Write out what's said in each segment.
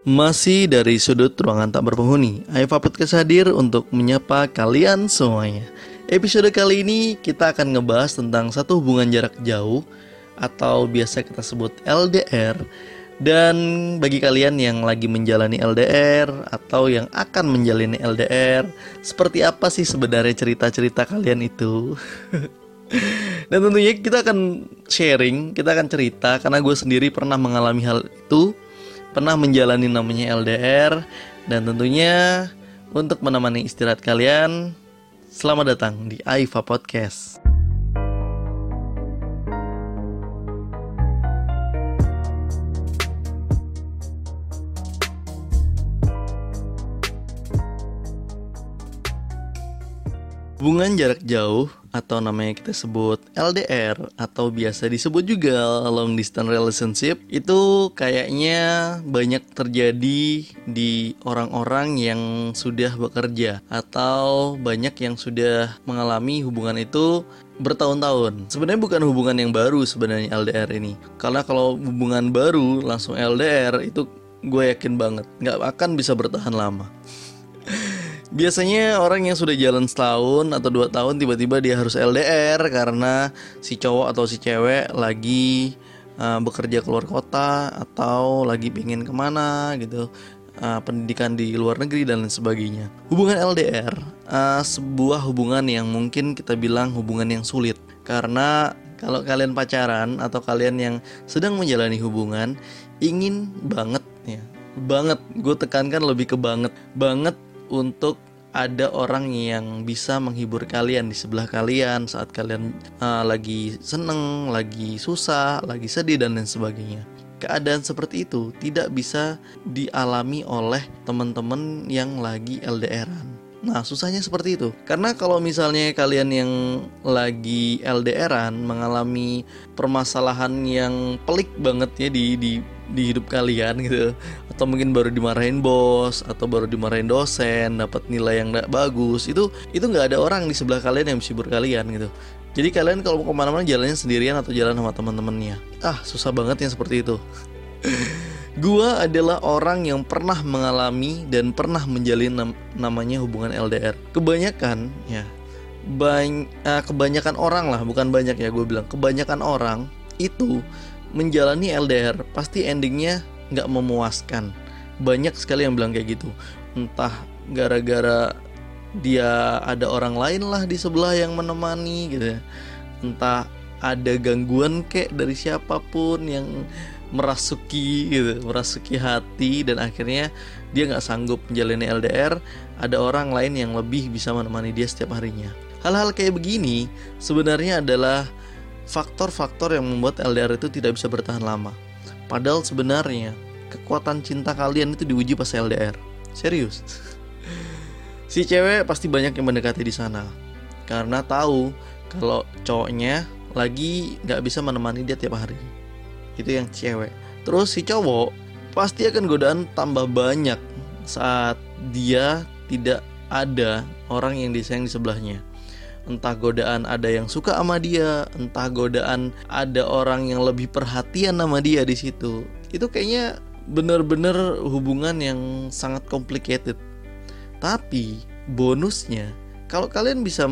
Masih dari sudut ruangan tak berpenghuni, Aifa Podcast hadir untuk menyapa kalian semuanya. Episode kali ini kita akan ngebahas tentang satu hubungan jarak jauh atau biasa kita sebut LDR. Dan bagi kalian yang lagi menjalani LDR atau yang akan menjalani LDR, seperti apa sih sebenarnya cerita-cerita kalian itu? Dan tentunya kita akan sharing, kita akan cerita karena gue sendiri pernah mengalami hal itu, pernah menjalani namanya LDR dan tentunya untuk menemani istirahat kalian, selamat datang di Aifa Podcast. Hubungan jarak jauh atau namanya kita sebut LDR atau biasa disebut juga long distance relationship itu kayaknya banyak terjadi di orang-orang yang sudah bekerja atau banyak yang sudah mengalami hubungan itu bertahun-tahun. Sebenarnya bukan hubungan yang baru sebenarnya LDR ini. Karena kalau hubungan baru langsung LDR itu gue yakin banget nggak akan bisa bertahan lama. Biasanya orang yang sudah jalan setahun atau dua tahun tiba-tiba dia harus LDR karena si cowok atau si cewek lagi uh, bekerja keluar kota atau lagi pingin ke mana gitu uh, pendidikan di luar negeri dan lain sebagainya. Hubungan LDR uh, sebuah hubungan yang mungkin kita bilang hubungan yang sulit. Karena kalau kalian pacaran atau kalian yang sedang menjalani hubungan ingin banget ya banget. Gue tekankan lebih ke banget. Banget untuk ada orang yang bisa menghibur kalian di sebelah kalian saat kalian uh, lagi seneng, lagi susah, lagi sedih dan lain sebagainya. Keadaan seperti itu tidak bisa dialami oleh teman-teman yang lagi LDRan. Nah, susahnya seperti itu. Karena kalau misalnya kalian yang lagi LDRan mengalami permasalahan yang pelik banget ya di di di hidup kalian gitu atau mungkin baru dimarahin bos atau baru dimarahin dosen dapat nilai yang gak bagus itu itu nggak ada orang di sebelah kalian yang bisa hibur kalian gitu jadi kalian kalau mau ke mana-mana jalannya sendirian atau jalan sama teman-temannya ah susah banget yang seperti itu Gua adalah orang yang pernah mengalami dan pernah menjalin nam namanya hubungan LDR. Kebanyakan ya, bany uh, kebanyakan orang lah, bukan banyak ya gue bilang. Kebanyakan orang itu menjalani LDR pasti endingnya nggak memuaskan. Banyak sekali yang bilang kayak gitu. Entah gara-gara dia ada orang lain lah di sebelah yang menemani gitu ya. Entah ada gangguan kek dari siapa pun yang merasuki gitu merasuki hati dan akhirnya dia nggak sanggup menjalani LDR ada orang lain yang lebih bisa menemani dia setiap harinya hal-hal kayak begini sebenarnya adalah faktor-faktor yang membuat LDR itu tidak bisa bertahan lama padahal sebenarnya kekuatan cinta kalian itu diuji pas LDR serius. Si cewek pasti banyak yang mendekati di sana. Karena tahu kalau cowoknya lagi nggak bisa menemani dia tiap hari. Itu yang cewek. Terus si cowok pasti akan godaan tambah banyak saat dia tidak ada orang yang disayang di sebelahnya entah godaan ada yang suka sama dia, entah godaan ada orang yang lebih perhatian sama dia di situ. Itu kayaknya bener-bener hubungan yang sangat complicated. Tapi bonusnya kalau kalian bisa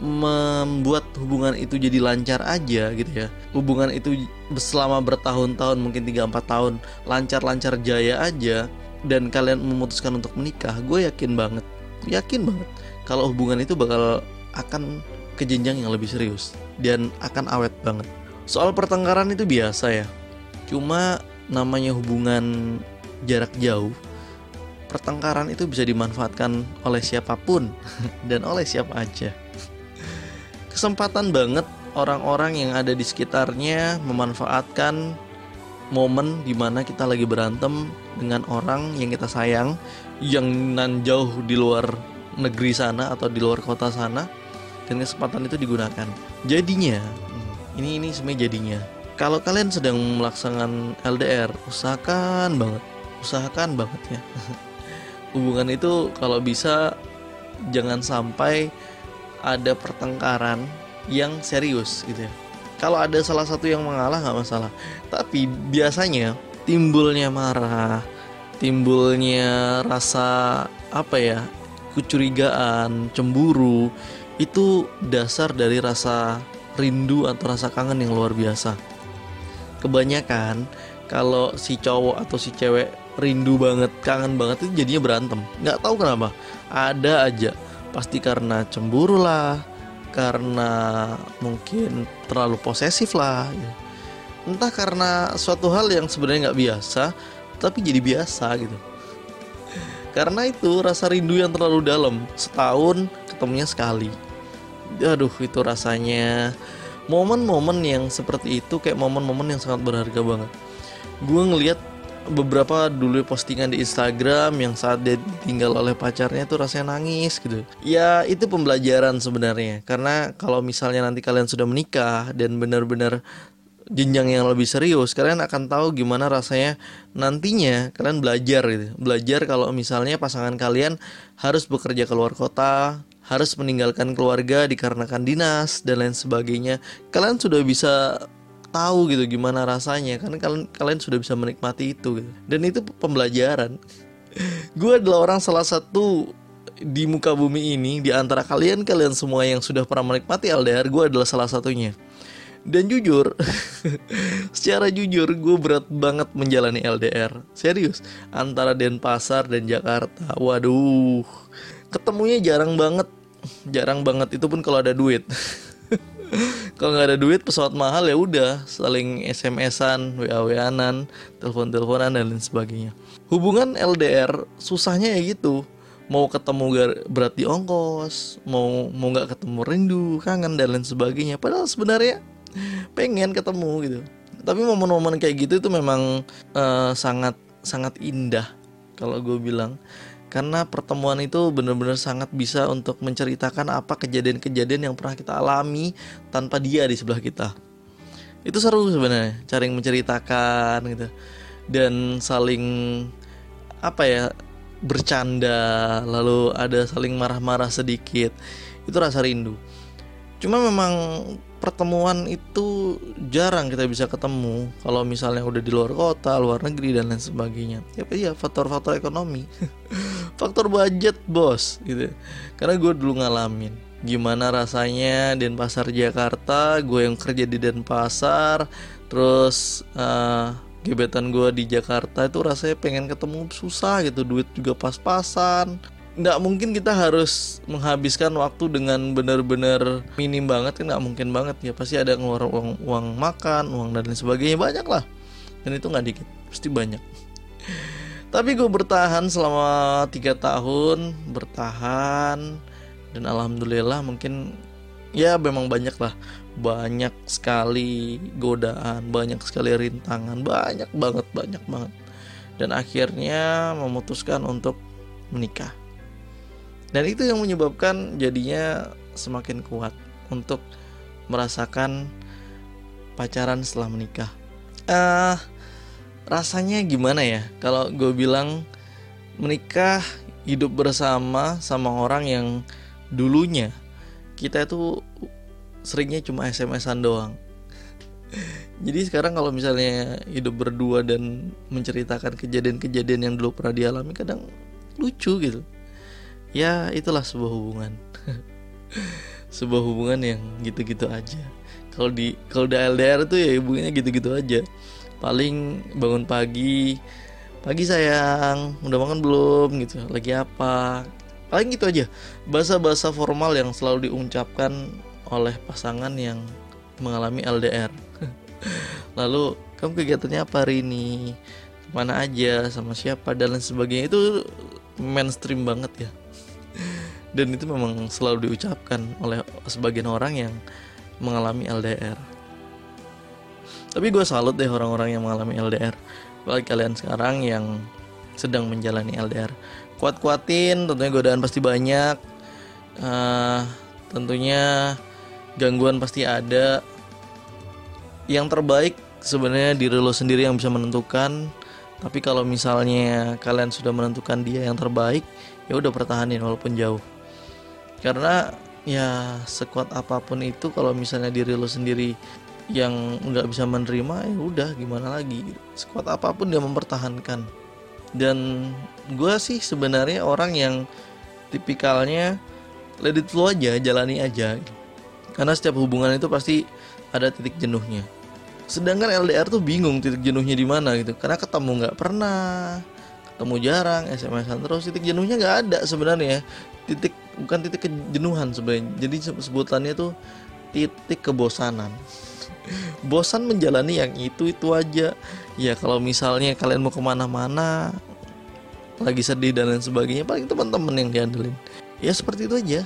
membuat hubungan itu jadi lancar aja gitu ya hubungan itu selama bertahun-tahun mungkin 3-4 tahun lancar-lancar jaya aja dan kalian memutuskan untuk menikah gue yakin banget yakin banget kalau hubungan itu bakal akan ke jenjang yang lebih serius dan akan awet banget. Soal pertengkaran itu biasa ya. Cuma namanya hubungan jarak jauh pertengkaran itu bisa dimanfaatkan oleh siapa pun dan oleh siapa aja. Kesempatan banget orang-orang yang ada di sekitarnya memanfaatkan momen di mana kita lagi berantem dengan orang yang kita sayang yang nan jauh di luar negeri sana atau di luar kota sana dan kesempatan itu digunakan jadinya ini ini sebenarnya jadinya kalau kalian sedang melaksanakan LDR usahakan banget usahakan banget ya hubungan itu kalau bisa jangan sampai ada pertengkaran yang serius gitu ya. Kalau ada salah satu yang mengalah nggak masalah. Tapi biasanya timbulnya marah, timbulnya rasa apa ya kecurigaan cemburu itu dasar dari rasa rindu atau rasa kangen yang luar biasa. Kebanyakan kalau si cowok atau si cewek rindu banget kangen banget itu jadinya berantem. Nggak tahu kenapa. Ada aja. Pasti karena cemburu lah karena mungkin terlalu posesif lah ya. entah karena suatu hal yang sebenarnya nggak biasa tapi jadi biasa gitu. Karena itu rasa rindu yang terlalu dalam. Setahun ketemunya sekali aduh itu rasanya momen-momen yang seperti itu kayak momen-momen yang sangat berharga banget gue ngeliat beberapa dulu postingan di Instagram yang saat dia tinggal oleh pacarnya tuh rasanya nangis gitu. Ya itu pembelajaran sebenarnya karena kalau misalnya nanti kalian sudah menikah dan benar-benar jenjang yang lebih serius, kalian akan tahu gimana rasanya nantinya kalian belajar gitu. Belajar kalau misalnya pasangan kalian harus bekerja keluar kota, harus meninggalkan keluarga dikarenakan dinas dan lain sebagainya. Kalian sudah bisa tahu gitu gimana rasanya kan kalian kalian sudah bisa menikmati itu gitu. dan itu pembelajaran. Gue adalah orang salah satu di muka bumi ini di antara kalian kalian semua yang sudah pernah menikmati LDR gue adalah salah satunya. Dan jujur secara jujur gue berat banget menjalani LDR serius antara Denpasar dan Jakarta. Waduh ketemunya jarang banget jarang banget itu pun kalau ada duit kalau nggak ada duit pesawat mahal ya udah saling SMS-an, WA-WAnan, telepon-teleponan dan lain sebagainya. Hubungan LDR susahnya ya gitu. Mau ketemu berat di ongkos, mau mau nggak ketemu rindu, kangen dan lain sebagainya. Padahal sebenarnya pengen ketemu gitu. Tapi momen-momen kayak gitu itu memang uh, sangat sangat indah kalau gue bilang karena pertemuan itu benar-benar sangat bisa untuk menceritakan apa kejadian-kejadian yang pernah kita alami tanpa dia di sebelah kita. Itu seru sebenarnya, yang menceritakan gitu. Dan saling apa ya bercanda lalu ada saling marah-marah sedikit. Itu rasa rindu cuma memang pertemuan itu jarang kita bisa ketemu kalau misalnya udah di luar kota, luar negeri dan lain sebagainya. Ya iya faktor-faktor ekonomi. faktor budget, Bos, gitu. Karena gue dulu ngalamin gimana rasanya Denpasar Jakarta, gue yang kerja di Denpasar, terus uh, gebetan gue di Jakarta itu rasanya pengen ketemu susah gitu, duit juga pas-pasan nggak mungkin kita harus menghabiskan waktu dengan benar-benar minim banget kan nggak mungkin banget. Ya pasti ada ngeluar uang uang makan uang dan lain sebagainya. Banyak lah. Dan itu nggak dikit pasti banyak. Tapi gue bertahan selama tiga tahun bertahan. Dan alhamdulillah mungkin ya memang banyak lah. Banyak sekali godaan banyak sekali rintangan banyak banget banyak banget. Dan akhirnya memutuskan untuk menikah dan itu yang menyebabkan jadinya semakin kuat untuk merasakan pacaran setelah menikah. Uh, rasanya gimana ya? Kalau gue bilang menikah hidup bersama sama orang yang dulunya kita itu seringnya cuma SMS-an doang. Jadi sekarang kalau misalnya hidup berdua dan menceritakan kejadian-kejadian yang dulu pernah dialami kadang lucu gitu ya itulah sebuah hubungan. Sebuah hubungan yang gitu-gitu aja. Kalau di kalau di LDR tuh ya hubungannya gitu-gitu aja. Paling bangun pagi pagi sayang. Udah makan belum? Gitu. Lagi apa? Paling gitu aja. Bahasa-bahasa formal yang selalu diucapkan oleh pasangan yang mengalami LDR lalu kamu kegiatannya apa hari ini? Mana aja? Sama siapa? Dan lain sebagainya. Itu mainstream banget ya dan itu memang selalu diucapkan oleh sebagian orang yang mengalami LDR tapi gue salut deh orang-orang yang mengalami LDR bagi kalian sekarang yang sedang menjalani LDR kuat-kuatin tentunya godaan pasti banyak. Uh, tentunya gangguan pasti ada. Yang terbaik sebenarnya diri lo sendiri yang bisa menentukan. Tapi kalau misalnya kalian sudah menentukan dia yang terbaik ya udah pertahanin walaupun jauh karena ya sekuat apa pun itu kalau misalnya diri lo sendiri yang nggak bisa menerima ya udah gimana lagi? Sekuat apa pun dia mempertahankan. Dan gue sih sebenarnya orang yang tipikalnya let it flow aja jalani aja. Karena setiap hubungan itu pasti ada titik jenuhnya. Sedangkan LDR tuh bingung titik jenuhnya di mana gitu. Karena ketemu nggak pernah ketemu jarang SMS-an terus titik jenuhnya nggak ada sebenarnya. Titik bukan titik kejenuhan sebenarnya. Jadi sebutannya tuh titik kebosanan. Bosan menjalani yang itu itu aja. Ya kalau misalnya kalian mau ke mana-mana lagi sedih dan lain sebagainya paling teman-teman yang diandelin. Ya seperti itu aja.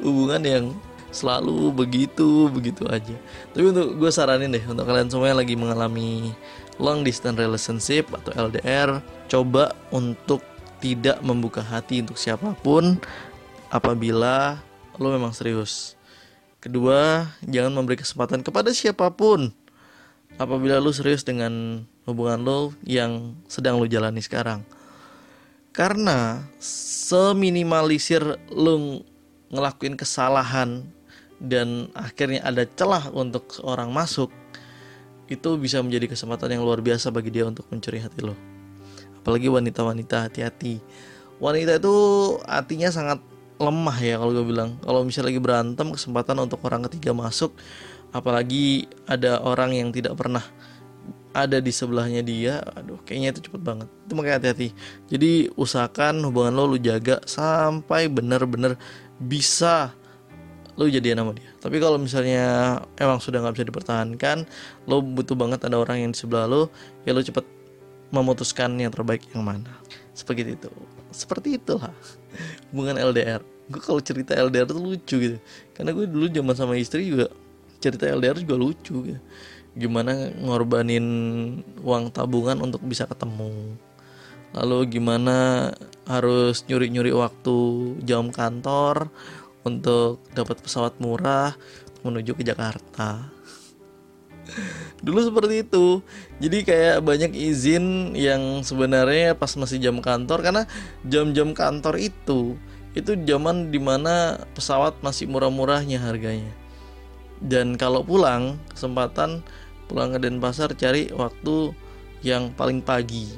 Hubungan yang selalu begitu begitu aja. Tapi untuk gue saranin deh untuk kalian semua yang lagi mengalami long distance relationship atau LDR coba untuk tidak membuka hati untuk siapa pun apabila lo memang serius Kedua, jangan memberi kesempatan kepada siapa pun apabila lu serius dengan hubungan lo yang sedang lu jalani sekarang. Karena seminimalisir lu ngelakuin kesalahan dan akhirnya ada celah untuk seorang masuk, itu bisa menjadi kesempatan yang luar biasa bagi dia untuk mencuri hati lo. Apalagi wanita-wanita hati-hati. Wanita itu hatinya sangat lemah ya kalau gue bilang. Kalau misalnya lagi berantem kesempatan untuk orang ketiga masuk apalagi ada orang yang tidak pernah ada di sebelahnya dia aduh kayaknya itu cepet banget. Itu makanya hati-hati. Jadi usahakan hubungan lo lu jaga sampai bener-bener bisa lo jadian sama dia. Tapi kalau misalnya emang sudah nggak bisa dipertahankan lo butuh banget ada orang yang di sebelah lo ya lo cepet memutuskan yang terbaik yang mana. Seperti itu. Seperti itulah hubungan LDR gue kalau cerita LDR tuh lucu gitu. Karena gue dulu zaman sama istri juga cerita LDR juga lucu gitu. Gimana ngorbanin uang tabungan untuk bisa ketemu. Lalu gimana harus nyuri-nyuri waktu jam kantor untuk dapat pesawat murah menuju ke Jakarta dulu seperti itu. Jadi kayak banyak izin yang sebenarnya pas masih jam kantor karena jam-jam kantor itu itu zaman di mana pesawat masih murah-murahnya harganya. Dan kalau pulang kesempatan pulang ke Denpasar cari waktu yang paling pagi.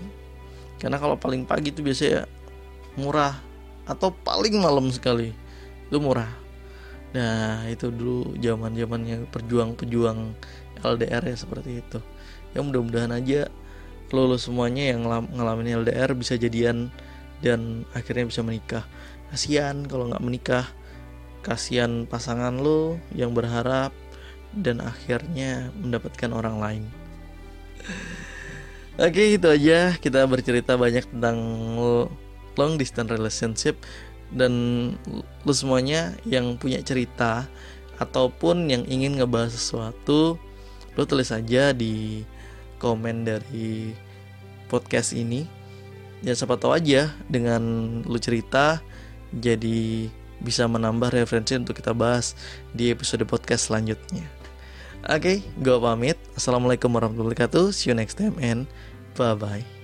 Karena kalau paling pagi itu biasanya murah atau paling malam sekali itu murah. Nah itu dulu zaman zamannya perjuang-pejuang LDR ya seperti itu. Ya mudah-mudahan aja lo, semuanya yang ngalamin LDR bisa jadian dan akhirnya bisa menikah. Kasihan kalau nggak menikah. Kasihan pasangan lo yang berharap dan akhirnya mendapatkan orang lain. Oke itu aja. Kita bercerita banyak tentang long distance relationship dan lo semuanya yang punya cerita ataupun yang ingin ngebahas sesuatu lo tulis aja di komen dari podcast ini ya siapa tahu aja dengan lu cerita jadi bisa menambah referensi untuk kita bahas di episode podcast selanjutnya. Oke, okay, gue pamit. Assalamualaikum warahmatullahi wabarakatuh. See you next time and bye bye.